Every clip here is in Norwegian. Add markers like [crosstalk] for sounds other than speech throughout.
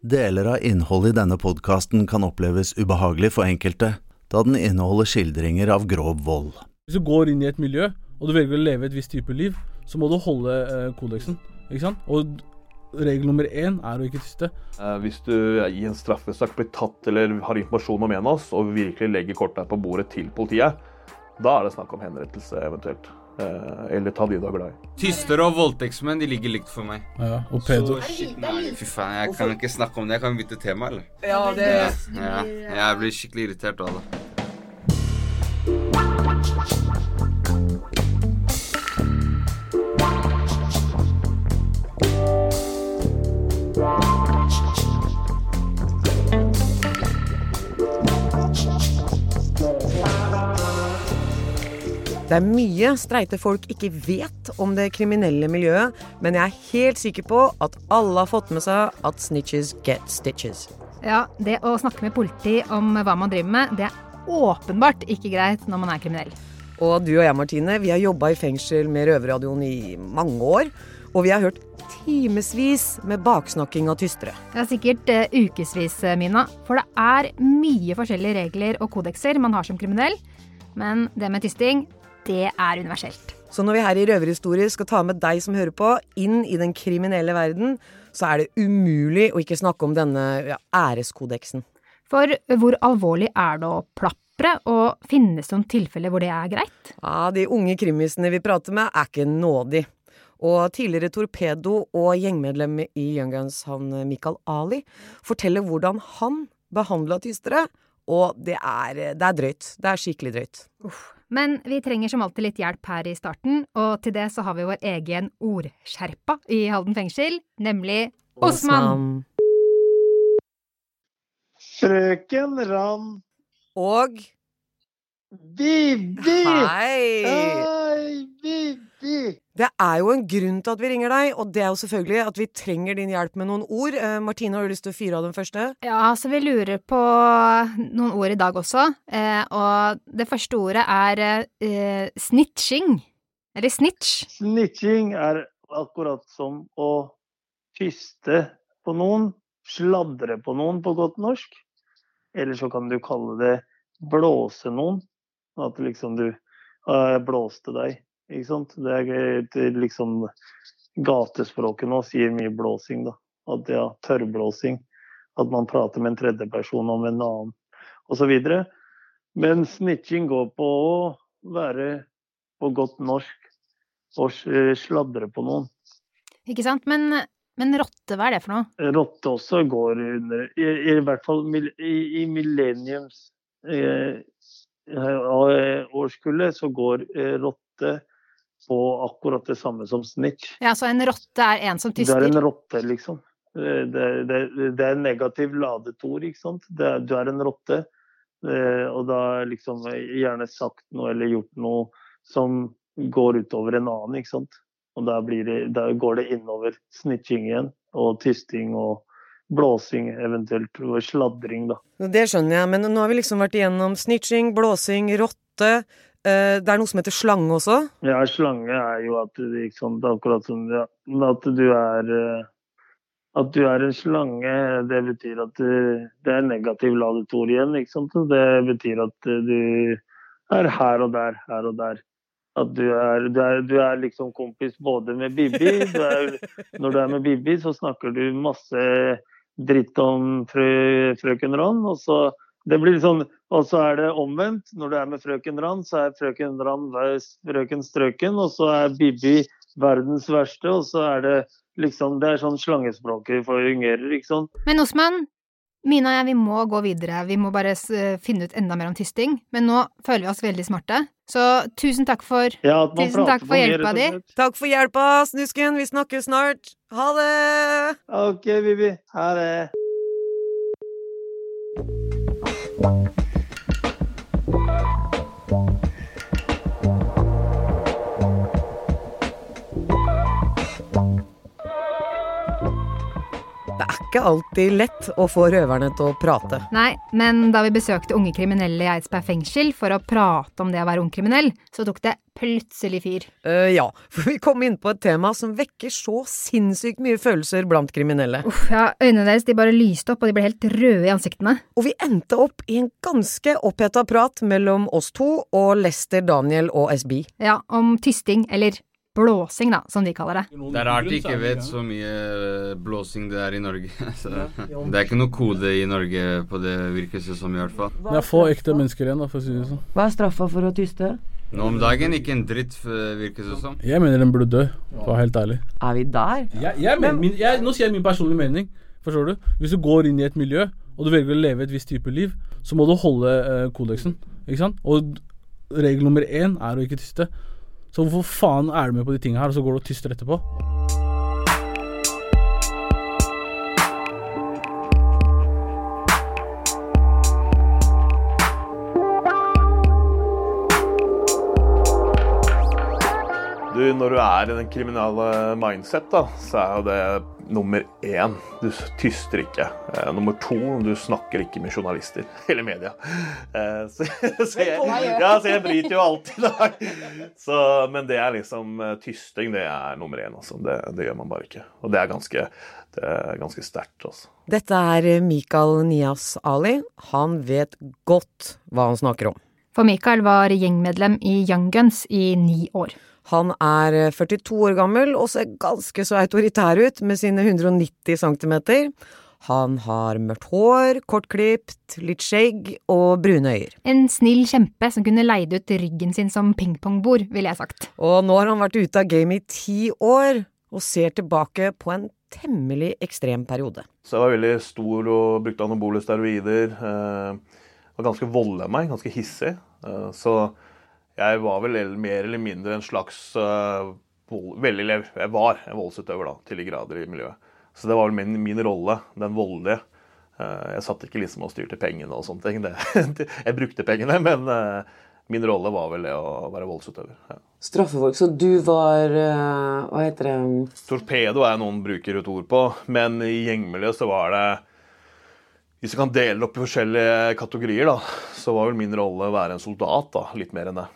Deler av innholdet i denne podkasten kan oppleves ubehagelig for enkelte, da den inneholder skildringer av grov vold. Hvis du går inn i et miljø, og du velger å leve et visst type liv, så må du holde eh, kodeksen. Ikke sant? Og regel nummer én er å ikke tyste. Eh, hvis du i en straffesak blir tatt eller har informasjon om en av oss, og virkelig legger kortet på bordet til politiet, da er det snakk om henrettelse eventuelt. Eh, eller ta de du er glad i. Tystere og voldtektsmenn de ligger likt for meg. Ja, og pedo. Så shit, nei, fy faen, jeg kan ikke snakke om det. Jeg kan bytte tema, eller? Ja, det Ja, jeg blir skikkelig irritert av det. Det er mye streite folk ikke vet om det kriminelle miljøet, men jeg er helt sikker på at alle har fått med seg at snitches get stitches. Ja, det å snakke med politi om hva man driver med, det er åpenbart ikke greit når man er kriminell. Og du og jeg, Martine, vi har jobba i fengsel med Røverradioen i mange år. Og vi har hørt timevis med baksnakking av tystere. Er sikkert uh, ukevis, Mina. For det er mye forskjellige regler og kodekser man har som kriminell. Men det med tysting, det er universelt. Så når vi her i Røverhistorie skal ta med deg som hører på, inn i den kriminelle verden, så er det umulig å ikke snakke om denne ja, æreskodeksen. For hvor alvorlig er det å plapre, og finnes det noen tilfeller hvor det er greit? Ja, De unge krimisene vi prater med, er ikke nådig. Og tidligere torpedo og gjengmedlem i Young Guns, han Mikael Ali, forteller hvordan han behandla tystere, og det er, det er drøyt. Det er skikkelig drøyt. Uff. Men vi trenger som alltid litt hjelp her i starten, og til det så har vi vår egen ordskjerpa i Halden fengsel, nemlig Osman. Frøken Rand. Og Bibi! Hei! Hei, Bibi! Det er jo en grunn til at vi ringer deg, og det er jo selvfølgelig at vi trenger din hjelp med noen ord. Eh, Martine, har du lyst til å fyre av den første? Ja, så vi lurer på noen ord i dag også. Eh, og det første ordet er eh, snitching. Eller snitch. Snitching er akkurat som å tyste på noen, sladre på noen på godt norsk. Eller så kan du kalle det blåse noen. At liksom du uh, blåste deg. Ikke sant? Det er det liksom Gatespråket nå sier mye blåsing, da. At ja, tørrblåsing. At man prater med en tredjeperson om en annen, osv. Men snitching går på å være på godt norsk og sladre på noen. Ikke sant? Men, men rotte, hva er det for noe? Rotte også går under I, i hvert fall i, i millenniums eh, årskullet så går eh, rotte på akkurat det samme som snitch. Ja, Så en rotte er en som tyster? Det er en rotte, liksom. Det, det, er en negativ ladet ord, ikke sant. Det er, du er en rotte. Eh, og da liksom gjerne sagt noe eller gjort noe som går utover en annen, ikke sant. Og da, blir det, da går det innover snitching igjen, og tysting og blåsing eventuelt, sladring, da. Det skjønner jeg, men nå har vi liksom vært igjennom snitching, blåsing, rotte. Eh, det er noe som heter slange også. Ja, slange er jo at du ikke sant, akkurat som du, at du er eh, At du er en slange, det betyr at du, det er negativ ladet ord igjen. ikke sant? Det betyr at du er her og der, her og der. At du er, du er, du er liksom kompis både med Bibi er, Når du er med Bibi, så snakker du masse dritt om frø, frøken Ron. Og så, det blir sånn, og så er det omvendt. Når du er med frøken Rand, så er frøken Rand frøken Strøken, og så er Bibi verdens verste, og så er det liksom Det er sånn slangespråket fungerer, ikke sant. Men Osman, Mina og jeg, vi må gå videre. Vi må bare s- finne ut enda mer om tysting. Men nå føler vi oss veldig smarte. Så tusen takk for Ja, Tusen takk for hjelpa di. Takk for hjelpa, Snusken. Vi snakkes snart. Ha det! OK, Bibi. Ha det. Det ikke alltid lett å få røverne til å prate. Nei, men da vi besøkte unge kriminelle i Eidsberg fengsel for å prate om det å være ung kriminell, så tok det plutselig fyr. Uh, ja, for vi kom inn på et tema som vekker så sinnssykt mye følelser blant kriminelle. Uff, ja, øynene deres de bare lyste opp, og de ble helt røde i ansiktene. Og vi endte opp i en ganske oppheta prat mellom oss to og Lester, Daniel og SB. Ja, om tysting, eller blåsing, da, som de kaller det. Det er rart de ikke vet så mye eh, blåsing det er i Norge. [laughs] Så, det er ikke noe kode i Norge på det, virker det som i hvert fall. Det er få ekte mennesker igjen, da, for å si det sånn. Hva er straffa for å tyste? Nå om dagen ikke en dritt, virker det som. Jeg mener den burde dø, for å være helt ærlig. Er vi der? Jeg, jeg mener, min, jeg, nå sier jeg min personlige mening. Forstår du? Hvis du går inn i et miljø, og du velger å leve et visst type liv, så må du holde eh, kodeksen. Ikke sant? Og regel nummer én er å ikke tyste. Så hvorfor faen er du med på de tinga her, og så går du og tyster etterpå? Du, når du er i den kriminelle mindset, da, så er jo det nummer én du tyster ikke. Eh, nummer to du snakker ikke med journalister [laughs] eller media. Eh, så, [laughs] så, jeg, ja, så jeg bryter jo alltid i dag. Så, men det er liksom eh, Tysting, det er nummer én, altså. Det, det gjør man bare ikke. Og det er ganske, det er ganske sterkt, altså. Dette er Mikael Nias Ali. Han vet godt hva han snakker om. For Michael var gjengmedlem i Young Guns i ni år. Han er 42 år gammel og ser ganske så autoritær ut med sine 190 cm. Han har mørkt hår, kortklipt, litt skjegg og brune øyer. En snill kjempe som kunne leid ut ryggen sin som pingpongbord, ville jeg sagt. Og nå har han vært ute av gamet i ti år, og ser tilbake på en temmelig ekstrem periode. Så jeg var veldig stor og brukte anabole steroider. Eh, var ganske voldelig av meg, ganske hissig. Eh, så jeg var vel mer eller mindre en slags uh, veldig, Jeg var en voldsutøver da, til de grader i miljøet. Så det var vel min, min rolle, den voldelige. Uh, jeg satt ikke liksom og styrte pengene og sånne ting. [laughs] Det, jeg brukte pengene, men uh, min rolle var vel det å være voldsutøver. Ja. Straffefolk, så du var Hva heter det Torpedo er noen bruker et ord på, men i gjengmiljøet så var det Hvis vi kan dele opp i forskjellige kategorier, da, så var vel min rolle å være en soldat, da. Litt mer enn det.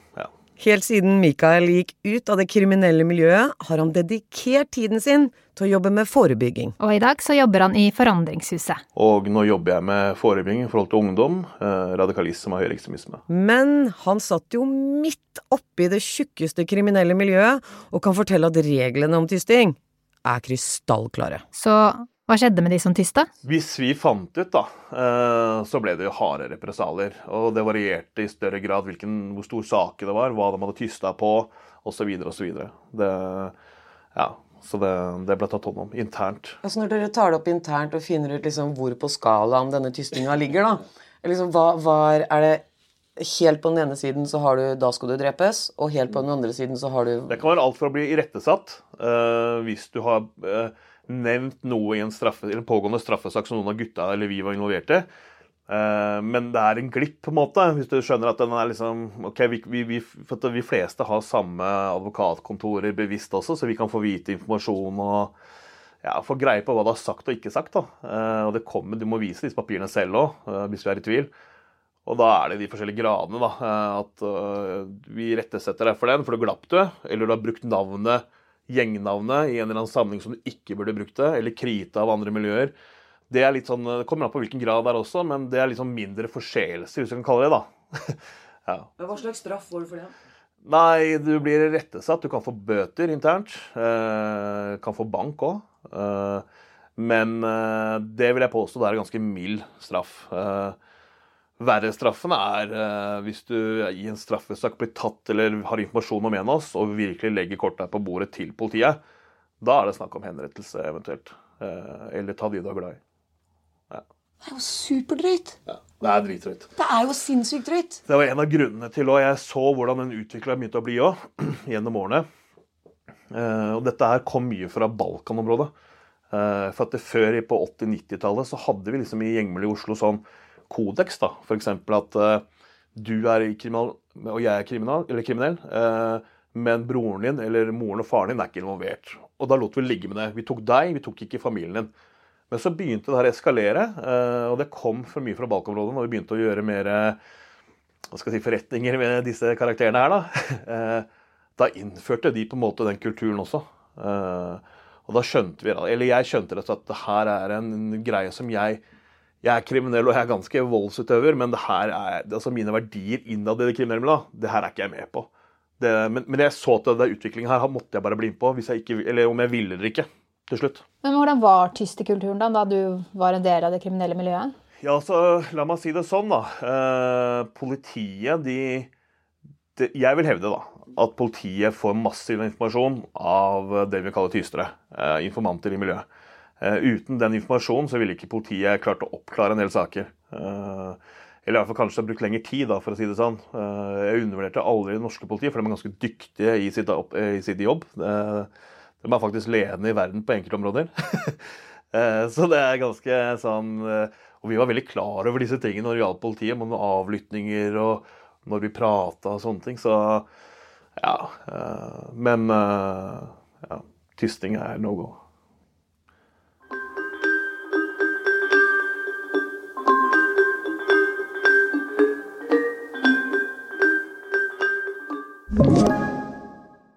Helt siden Mikael gikk ut av det kriminelle miljøet, har han dedikert tiden sin til å jobbe med forebygging. Og i dag så jobber han i Forandringshuset. Og nå jobber jeg med forebygging i forhold til ungdom, eh, radikalisme og høyreekstremisme. Men han satt jo midt oppi det tjukkeste kriminelle miljøet, og kan fortelle at reglene om tysting er krystallklare. Så hva skjedde med de som tysta? Hvis vi fant ut, da, eh, så ble det jo harde represalier. Og det varierte i større grad hvilken, hvor stor saken det var, hva de hadde tysta på, osv. osv. Det, ja, så det, det ble tatt hånd om internt. Altså Når dere tar det opp internt og finner ut liksom hvor på skalaen denne tystinga ligger, da liksom, hva, hva er, er det Helt på den ene siden så har du 'da skal du drepes', og helt på den andre siden så har du Det kan være alt for å bli irettesatt uh, hvis du har eh, nevnt noe i en, straffe, en pågående straffesak som noen av gutta eller vi var involvert i. Eh, men det er en glipp, på en måte, hvis du skjønner at den er liksom OK, vi, vi, vi, vi fleste har samme advokatkontorer bevisst også, så vi kan få vite informasjon og ja, få greie på hva du har sagt og ikke sagt. da. Eh, og det kommer, Du må vise disse papirene selv òg, hvis du er i tvil. Og da er det de forskjellige gradene, da. eh, At vi rettesetter deg for den, for du glapp du. Eller du har brukt navnet, gjengnavnet, i en eller annen sammenheng som du ikke burde brukt det. Eller krita av andre miljøer. Det er litt sånn, det kommer an på hvilken grad det er også, men det er litt sånn mindre forseelser, hvis du kan kalle det det. da. [laughs] ja. Hva slags straff får du for det? Nei, du blir rettesatt. Du kan få bøter internt. Eh, kan få bank òg. Eh, men eh, det vil jeg påstå det er en ganske mild straff. Eh, verre straffen er eh, hvis du i en straffesak blir tatt eller har informasjon om en av oss, og virkelig legger kortet på bordet til politiet. Da er det snakk om henrettelse eventuelt. Eh, eller ta de du er glad i. Det er jo superdrøyt. Ja, det er dritdrøyt. Det er jo sinnssykt drøyt. Det var en av grunnene til Og jeg så hvordan den utvikla begynte å bli òg, [clears throat] gjennom årene. Eh, og dette her kom mye fra Balkanområdet. Eh, for at det før på 80-90-tallet så hadde vi liksom i gjengmiljøet i Oslo sånn kodeks, da. F.eks. at uh, du er kriminal, og jeg er kriminal, eller kriminell, uh, men broren din eller moren og faren din er ikke involvert. Og da lot vi ligge med det. Vi tok deg, vi tok ikke familien din. Men så begynte det her å eskalere, uh, og det kom for mye fra balkområdet, når vi begynte å gjøre mer hva skal jeg si, forretninger med disse karakterene her. Da [laughs] Da innførte de på en måte den kulturen også. Og da skjønte vi, eller jeg skjønte rett og slett at det her er en greie som jeg jeg er kriminell og jeg er ganske voldsutøver, men det her er, altså mine verdier innad i det kriminelle det her er ikke jeg med på. Det, men, men, jeg så at den utviklingen her måtte jeg bare bli med på, hvis jeg ikke, eller om jeg ville eller ikke. til slutt. Men Hvordan var tysterkulturen da, da du var en del av det kriminelle miljøet? Ja, altså, La meg si det sånn, da. Eh, politiet, de, de, Jeg vil hevde da, at politiet får massiv informasjon av det vi kaller tystere. Eh, informanter i miljøet. Eh, uten den informasjonen så ville ikke politiet klart å oppklare en del saker. Eh, eller i hvert fall kanskje brukt lengre tid, da, for å si det sånn. Eh, jeg undervurderte aldri det norske politiet, for de er ganske dyktige i sitt, i sitt jobb. De er faktisk ledende i verden på enkeltområder. [laughs] så det er ganske sånn Og vi var veldig klar over disse tingene når det gjaldt politiet, med avlyttinger og når vi prata og sånne ting. Så ja. Men ja, tysting er no go.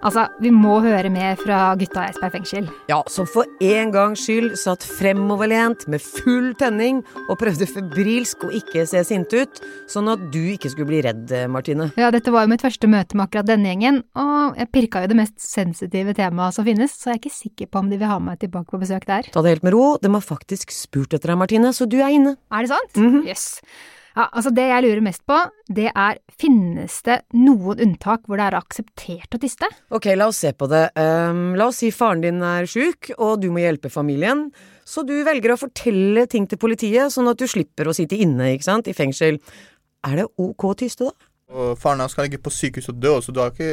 Altså, vi må høre mer fra gutta i Eidsberg fengsel. Ja, som for en gangs skyld satt fremoverlent med full tenning og prøvde febrilsk å ikke se sinte ut, sånn at du ikke skulle bli redd, Martine. Ja, dette var jo mitt første møte med akkurat denne gjengen, og jeg pirka jo det mest sensitive temaet som finnes, så jeg er ikke sikker på om de vil ha meg tilbake på besøk der. Ta det helt med ro, de har faktisk spurt etter deg, Martine, så du er inne. Er det sant? Jøss. Ja, altså Det jeg lurer mest på, det er finnes det noen unntak hvor det er akseptert å tyste? Ok, la oss se på det. Um, la oss si faren din er sjuk, og du må hjelpe familien. Så du velger å fortelle ting til politiet, sånn at du slipper å sitte inne, ikke sant, i fengsel. Er det ok å tyste, da? Og faren hans skal ligge på sykehus og dø, så du har ikke,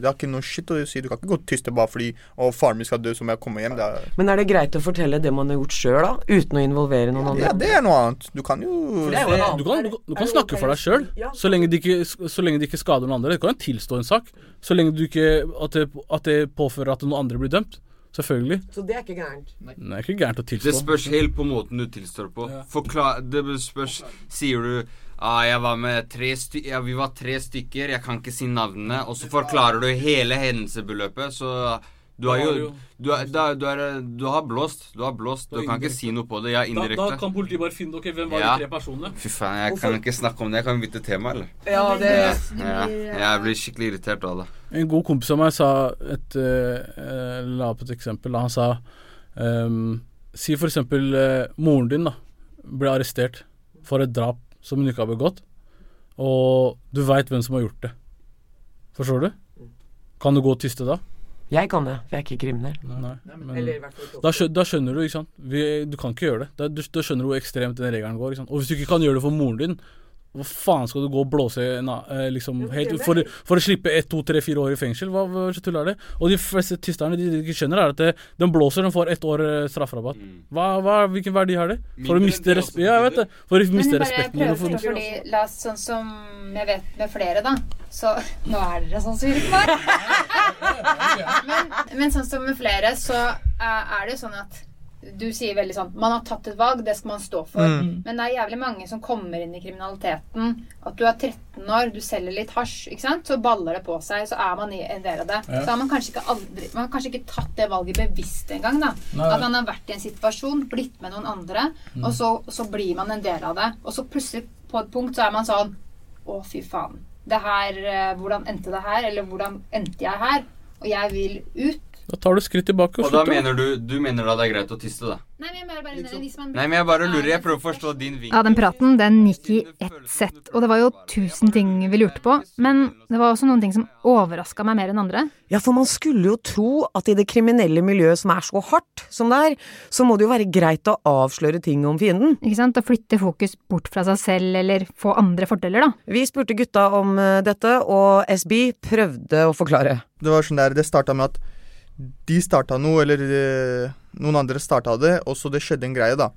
det har ikke noe shit å si. Du kan ikke gå tyst bare fordi og faren min skal dø, så må jeg komme hjem. Det er, Men er det greit å fortelle det man har gjort sjøl, da? Uten å involvere noen andre? ja, det er noe annet. Du kan jo Du kan, du kan, du kan snakke for deg sjøl, så, lenge det ikke- så lenge det ikke skader noen andre. Du kan jo tilstå en sak, så lenge du ikke at det, at det påfører at noen andre blir dømt. Selvfølgelig. Så det er ikke gærent? Nei. Det er ikke gærent å tilstå. Det spørs helt på måten du tilstår på. Forklar Det spørs Sier du ah, jeg var med tre sty ja, vi var tre stykker, jeg kan ikke si navnene, og så forklarer du hele hendelsesbeløpet, så du har jo du, er, da, du, er, du har blåst. Du har blåst. Du kan ikke si noe på det. Ja, Da, indirekte. da kan politiet bare finne okay, hvem var Ja. de tre personene? Fy faen, jeg kan ikke snakke om det. Jeg kan bytte tema, eller? Ja, det Ja, jeg blir skikkelig irritert av det. En god kompis av meg sa et uh, La opp et eksempel. Han sa um, Si for eksempel uh, moren din da ble arrestert for et drap som hun ikke har begått, og du veit hvem som har gjort det. Forstår du? Kan du gå og tyste da? Jeg kan det, for jeg er ikke kriminell. Nei. Men, Eller i hvert fall ikke da, skjønner, da skjønner du, ikke sant. Vi, du kan ikke gjøre det. Da, du, da skjønner du hvor ekstremt den regelen går. Ikke sant? Og hvis du ikke kan gjøre det for moren din, hva faen skal du gå og blåse na, eh, liksom, helt, for, for å slippe ett, to, tre, fire år i fengsel? Hva, hva tull er det? Og de fleste tysterne de, de ikke skjønner, er at det, de blåser, de får ett år eh, strafferabatt. Hva, hva, hvilken verdi har det? For å miste enn Ja, jeg vet det. For å miste bare respekten. for, og fordi La oss sånn som jeg vet med flere, da. Så [laughs] Nå er dere sånn som på meg. [laughs] men, men sånn som med flere, så er er det jo sånn at Du sier veldig sånn Man har tatt et valg, det skal man stå for. Mm. Men det er jævlig mange som kommer inn i kriminaliteten. At du er 13 år, du selger litt hasj, ikke sant? så baller det på seg. Så er man i en del av det. Ja. Så har man kanskje ikke aldri Man har kanskje ikke tatt det valget bevisst engang. da. Nei. At man har vært i en situasjon, blitt med noen andre, Mm. og så, så blir man en del av det. Og så plutselig, på et punkt, så er man sånn Å, fy faen. Det her, eh, Hvordan endte det her? Eller hvordan endte jeg her? Og jeg vil ut. Da tar du skritt tilbake og Og da mener du Du mener da det er greit å tisse, da? Nei, men jeg bare, bare hvis man Nei, men jeg bare lurer. Jeg prøver å forstå din vinkel. Ja, den praten den gikk i ett sett, og det var jo tusen ting vi lurte på. Men det var også noen ting som overraska meg mer enn andre. Ja, for man skulle jo tro at i det kriminelle miljøet som er så hardt som det er, så må det jo være greit å avsløre ting om fienden. Ikke sant? Å flytte fokus bort fra seg selv, eller få andre fordeler, da. Vi spurte gutta om eh, dette, og SB prøvde å forklare. Det var sånn der, det starta med at de starta noe, eller eh, noen andre starta det, og så det skjedde en greie, da.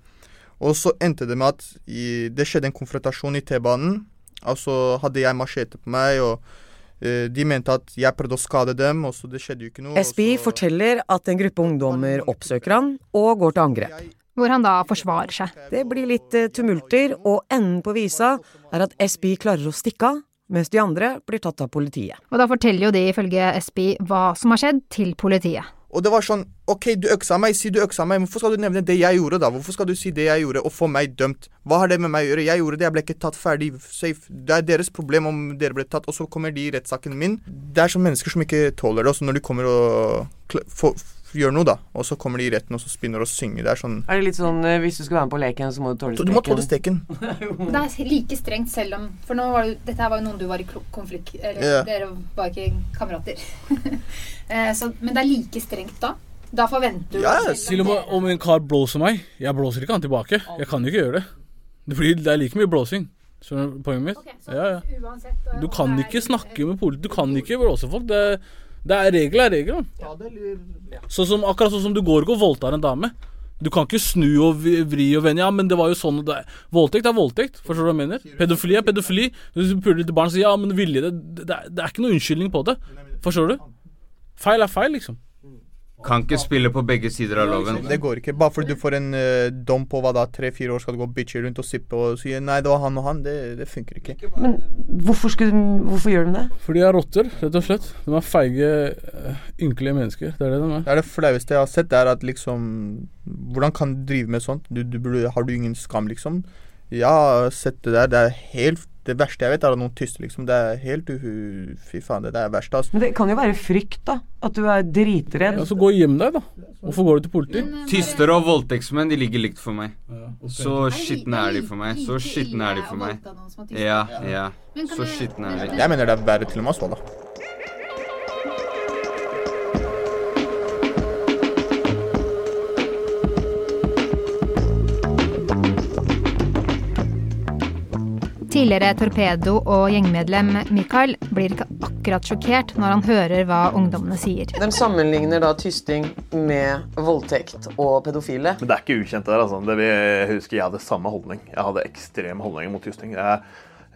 Og så endte det med at i, det skjedde en konfrontasjon i T-banen. Altså hadde jeg machete på meg, og eh, de mente at jeg prøvde å skade dem, og så det skjedde jo ikke noe. SBI forteller at en gruppe ungdommer oppsøker han og går til angrep. Hvor han da forsvarer seg. Det blir litt eh, tumulter, og enden på visa er at SBI klarer å stikke av, mens de andre blir tatt av politiet. Og da forteller jo de ifølge SB hva som har skjedd, til politiet. Og det var sånn OK, du øksa meg, si du øksa meg. Hvorfor skal du nevne det jeg gjorde, da? Hvorfor skal du si det jeg gjorde, og få meg dømt? Hva har det med meg å gjøre? Jeg gjorde det, jeg ble ikke tatt ferdig. Safe. Det er deres problem om dere ble tatt, og så kommer de i rettssaken min. Det er sånn mennesker som ikke tåler det. også når de kommer og kl- få- gjør noe, da, og så kommer de i retten og så spinner og synger. Det er sånn Er det litt sånn eh, hvis du skal være med på leken, så må du tåle steken? Du må tåle steken. [laughs] Det er like strengt selv om For nå var det, dette her var jo noen du var i konflikt Eller yeah. dere var ikke kamerater. [laughs] Eh, så, men det er like strengt da. Da forventer du Til og med om en kar blåser meg, jeg blåser ikke han tilbake. Jeg kan jo ikke gjøre det. Det, blir, det er like mye blåsing. Skjønner du poenget mitt? ja, ja. Du kan ikke snakke med politiet. Du kan ikke blåse folk. Det, det er regel er regel. Sånn som, akkurat sånn som du går ikke og voldtar en dame. Du kan ikke snu og vri og vende. Ja, men det var jo sånn det er. Voldtekt er voldtekt. Forstår du hva jeg mener? Pedofili er pedofili. Hvis du puler til barn og sier ja, men vilje det, det, er, det er ikke noe unnskyldning på det. Forstår du? Feil er feil, liksom. Kan ikke spille på begge sider av loven. Det går ikke. Bare fordi du får en uh, dom på hva da, tre-fire år skal du gå og bitche rundt og sippe og si nei, det var han og han. Det, det funker ikke. Men hvorfor, skulle, hvorfor gjør de det? Fordi de er rotter, rett og slett. De er feige, eh, ynkelige mennesker. Det er det de er. Det er det flaueste jeg har sett. Det er at liksom Hvordan kan du drive med sånt? Du, du har du ingen skam, liksom? Ja, jeg har sett det der. Det er helt Det verste jeg vet, er at noen tyster, liksom. Det er helt uhu... Fy faen, det, det er verst, altså. Men det kan jo være frykt, da. At du er dritredd. Ja, så gå hjem deg, da. Hvorfor går du til politi? Tyster og voldtektsmenn de ligger likt for meg. Så skitne er de for meg. Så skitne er de for meg. Ja, ja. Så skitne er de. Jeg mener det er verre til og med så, da. Tidligere torpedo- og gjengmedlem Mikael blir ikke akkurat sjokkert når han hører hva ungdommene sier. De sammenligner da tysting med voldtekt og pedofile. Men det er ikke ukjent det der, altså. Det vil, jeg husker jeg hadde samme holdning. Jeg hadde ekstreme holdninger mot tysting. Jeg,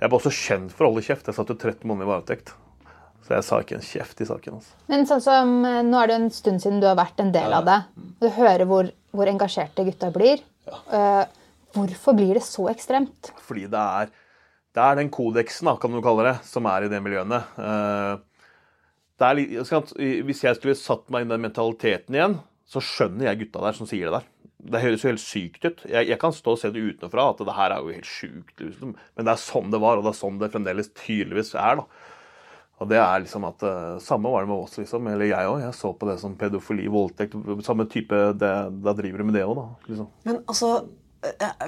jeg var også kjent for å holde kjeft. Jeg satt jo 13 måneder i varetekt. Så jeg sa ikke en kjeft i saken. altså. Men sånn som eh, Nå er det en stund siden du har vært en del av det. Du hører hvor, hvor engasjerte gutta blir. Eh, hvorfor blir det så ekstremt? Fordi det er, det er den kodeksen, kan du kalle det, som er i det miljøene. Eh, litt- hvis jeg skulle satt meg inn i den mentaliteten igjen, så skjønner jeg gutta der som sier det der. Det høres jo helt sykt ut. Jeg, jeg kan stå og se det utenfra, at det her er jo helt sjukt. Liksom. Men det er sånn det var, og det er sånn det fremdeles tydeligvis er. da. Og det er liksom at eh, Samme var det med oss, liksom. Eller jeg òg. Jeg så på det som pedofili, voldtekt. Samme type det, Da driver du med det òg, da. Liksom. Men altså,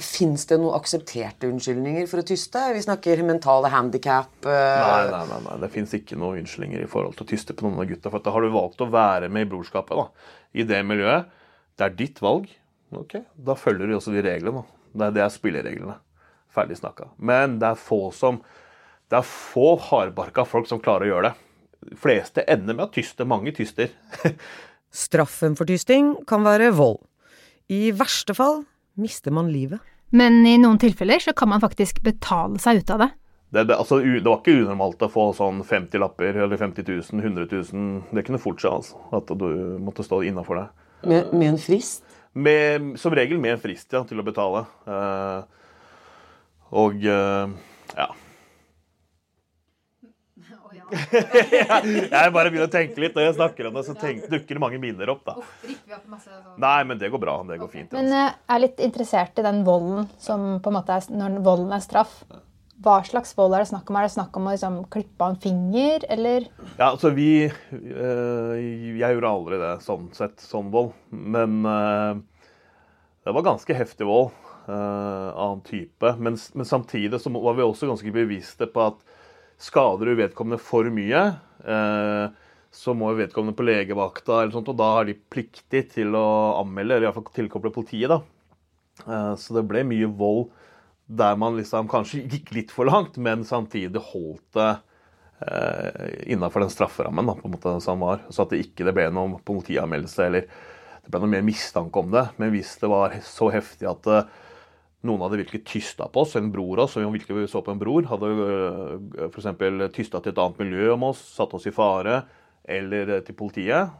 fins det noen aksepterte unnskyldninger for å tyste? Vi snakker mentale handikap. Nei, nei, nei, nei. det fins ikke noen unnskyldninger i forhold til å tyste på noen av gutta. For da har du valgt å være med i brorskapet, da, i det miljøet. Det er ditt valg. Ok, Da følger du også de reglene. da. Det er, det er spillereglene. Ferdig snakka. Men det er få som Det er få hardbarka folk som klarer å gjøre det. De fleste ender med å tyste. Mange tyster. [laughs] Straffen for tysting kan være vold. I verste fall mister man livet. Men i noen tilfeller så kan man faktisk betale seg ut av det. Det, det, altså, det var ikke unormalt å få sånn 50 lapper eller 50 000, 100 000. Det kunne fort skje, altså. At du måtte stå innafor det. Med, med en frist? Med, som regel med en frist ja, til å betale. Eh, og eh, ja. Jeg bare begynner å tenke litt når jeg snakker om det, så tenk, dukker det mange minner opp. da. Nei, men det går bra. Det går fint. Men jeg er litt interessert i den volden som på en måte er Når volden er straff. Hva slags vold er det snakk om? Er det snakk om å liksom, klippe av en finger, eller? Ja, altså vi øh, Jeg gjorde aldri det sånn sett, sånn vold. Men øh, det var ganske heftig vold øh, av en type. Men, men, samtidig så var vi også ganske bevisste på at skader du vedkommende for mye, øh, så må vedkommende på legevakta, eller sånt, og da har de pliktig til å anmelde, eller iallfall tilkoble politiet. da. Uh, så det ble mye vold der man liksom kanskje gikk litt for langt, men samtidig holdt det eh, innafor den strafferammen da, på en måte som var. Så at det ikke ble noen politianmeldelse eller det ble noe mer mistanke om det. Men hvis det var så heftig at eh, noen hadde virkelig tysta på oss, en bror oss, som vi virkelig så på en bror, hadde uh, f.eks. tysta til et annet miljø om oss, satt oss i fare, eller eh, til politiet,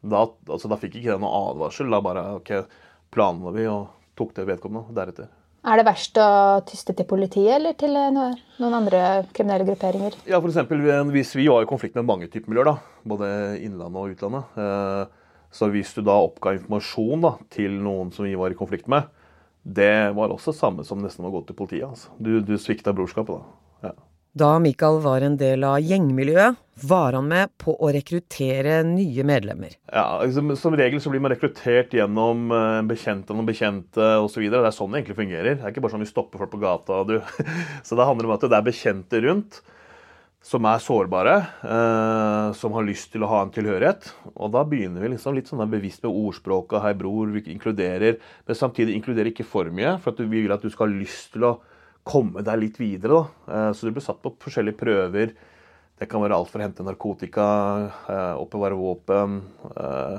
da, altså, da fikk ikke det noen advarsel. Da bare ok, planla vi og tok det vedkommende deretter. Er det verst å tyste til politiet eller til eh, noen andre kriminelle grupperinger? Ja, for eksempel, Hvis vi var i konflikt med mange typer miljøer, da, både innlandet og utlandet Så hvis du da oppga informasjon da, til noen som vi var i konflikt med, det var også samme som nesten å gå til politiet. Altså. Du, du svikta brorskapet da. Ja. Da Michael var en del av gjengmiljøet, var han med på å rekruttere nye medlemmer. Ja, som, som regel så blir man rekruttert gjennom uh, bekjente og bekjente osv. Det er sånn det egentlig fungerer. Det er ikke bare sånn vi stopper folk på gata. Du. [laughs] så det handler om at det er bekjente rundt som er sårbare, eh, som har lyst til å ha en tilhørighet. Og da begynner vi liksom litt sånn bevisst med ordspråket 'hei, bror', vi inkluderer, men samtidig inkluderer ikke for mye. For vi vil at du skal ha lyst til å komme deg litt videre. Eh, så du blir satt på forskjellige prøver. Det kan være alt fra å hente narkotika, eh, oppbevare våpen, eh,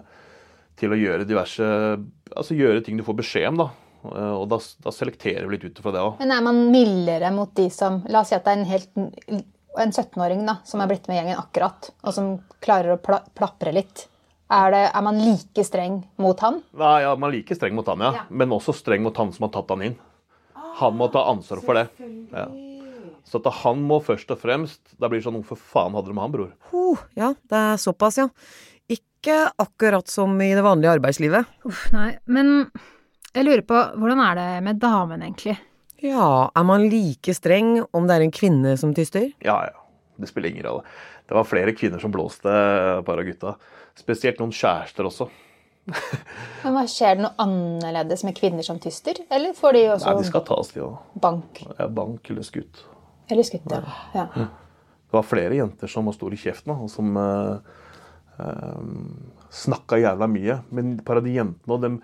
til å gjøre diverse Altså gjøre ting du får beskjed om, da. Og da, da selekterer vi litt ut fra det òg. Men er man mildere mot de som La oss si at det er en, helt, en 17-åring da, som er blitt med gjengen akkurat, og som klarer å pla plapre litt. Er, det, er, man like streng mot han? Nei, ja, man er like streng mot han, ja. ja. Men også streng mot han som har tatt han inn. Han må ta ansvar for det. Ja. Så at han må først og fremst Da blir det sånn Hvorfor faen hadde du med han, bror? Uh, ja, det er såpass, ja. Ikke akkurat som i det vanlige arbeidslivet. Uff, nei. Men jeg lurer på, hvordan er det med damen, egentlig? Ja, er man like streng om det er en kvinne som tyster? Ja, ja. Det spiller ingen rolle. Det var flere kvinner som blåste et par av gutta. Spesielt noen kjærester også. [laughs] Men hva Skjer det noe annerledes med kvinner som tyster? Eller får de også Nei, de skal tas, de òg. Bank. Ja, bank eller skutt. Eller skutt, ja. ja. Det var flere jenter som var store i kjeften, og som uh, uh, snakka jævla mye. Men et par av de jentene og dem,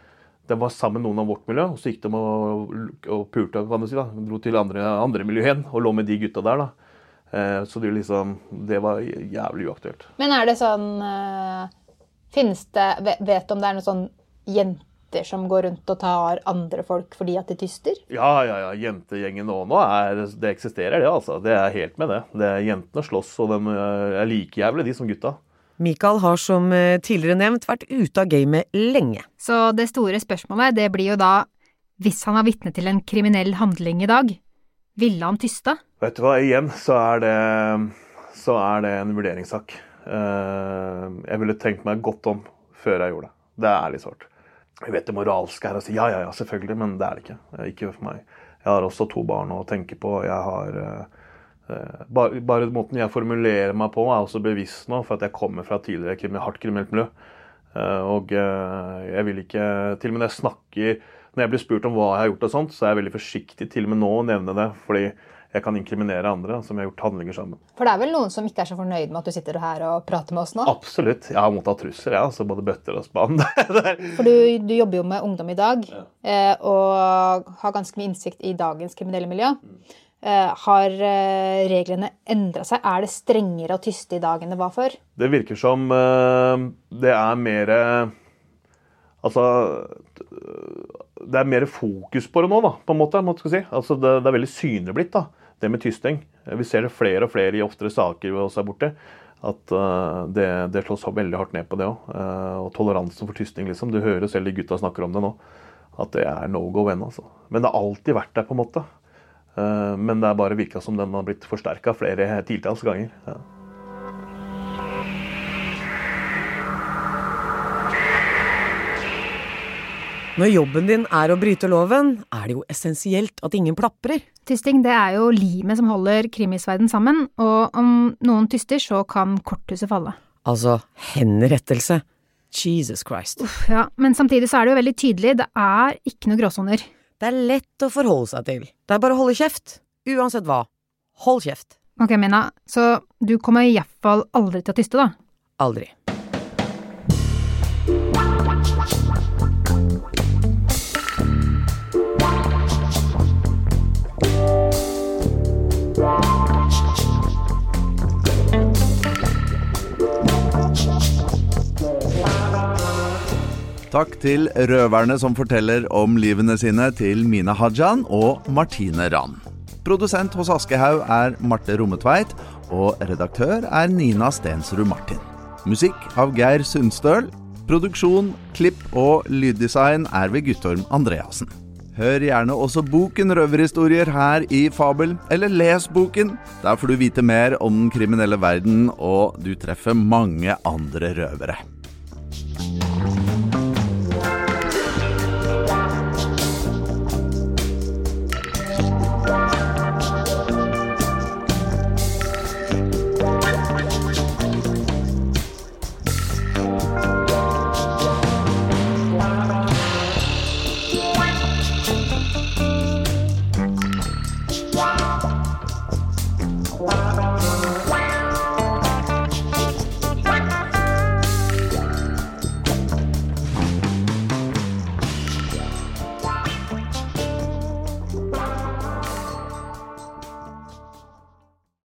de var sammen med noen av vårt miljø, og så gikk de og, og pulte, kan du si. da, Dro til andre, andre miljø igjen og lå med de gutta der. da. Eh, så det, liksom, det var jævlig uaktuelt. Men er det sånn Finnes det Vet du om det er noen sånn jenter som går rundt og tar andre folk fordi at de tyster? Ja, ja, ja. Jentegjengen nå, nå er, det eksisterer, det. altså. Det er helt med det. det er Jentene slåss, og de er like jævlige, de som gutta. Mikael har som eh, tidligere nevnt vært ute av gamet lenge. Så det store spørsmålet det blir jo da, hvis han var vitne til en kriminell handling i dag, ville han tysta? Vet du hva, igjen så er det, så er det en vurderingssak. Eh, jeg ville tenkt meg godt om før jeg gjorde det. Det er ærlig sårt. Jeg vet det moralske er å si ja, ja, ja, selvfølgelig, men det er det ikke. Ikke for meg. Jeg har også to barn å tenke på. Jeg har uh, bare, bare, måten jeg formulerer meg på, er også bevisst nå, for at jeg kommer fra tidligere hardt kriminelt miljø. Uh, og uh, jeg vil ikke Til og med når jeg snakker Når jeg blir spurt om hva jeg har gjort, og sånt, så er jeg veldig forsiktig til og med nå å nevne det. fordi jeg kan inkriminere andre som har gjort handlinger sammen. For det er vel noen som ikke er så fornøyd med at du sitter her og prater med oss nå? Absolutt. Jeg har mottatt trusler, ja, altså både bøtter og spann. [laughs] For du, du, jobber jo med ungdom i dag, ja. Eh, og har ganske mye innsikt i dagens kriminelle miljø. Mm. Har eh, reglene endra seg? Er det strengere å tyste i dag enn det var før? Det virker som det er mer Altså Det er mer fokus på det nå, da, på en måte. Si. Altså, det, det, er veldig synlig blitt. da det med tysting. Vi ser det flere og flere i oftere saker ved oss her borte. At eh, det, det slås veldig hardt ned på det òg. og toleransen for tysting, liksom. Du hører selv de gutta snakker om det nå. At det er no go ennå, altså. Men det har alltid vært der, på en måte. Eh, men det er bare virka som den har blitt forsterka flere titalls ganger. Ja. Når jobben din er å bryte loven, er det jo essensielt at ingen plaprer. Tysting det er jo limet som holder krimisverden sammen, og om noen tyster, så kan korthuset falle. Altså henrettelse. Jesus Christ. Uff, ja, Men samtidig så er det jo veldig tydelig, det er ikke noe gråsoner. Det er lett å forholde seg til. Det er bare å holde kjeft. Uansett hva. Hold kjeft. Ok, Mina, så du kommer iallfall aldri til å tyste, da? Aldri. Takk til røverne som forteller om livene sine til Mina Hajan og Martine Rand. Produsent hos Aschehoug er Marte Rommetveit, og redaktør er Nina Stensrud Martin. Musikk av Geir Sundstøl. Produksjon, klipp og lyddesign er ved Guttorm Andreassen. Hør gjerne også boken Røverhistorier her i Fabel, eller les boken. Der får du vite mer om den kriminelle verden, og du treffer mange andre røvere.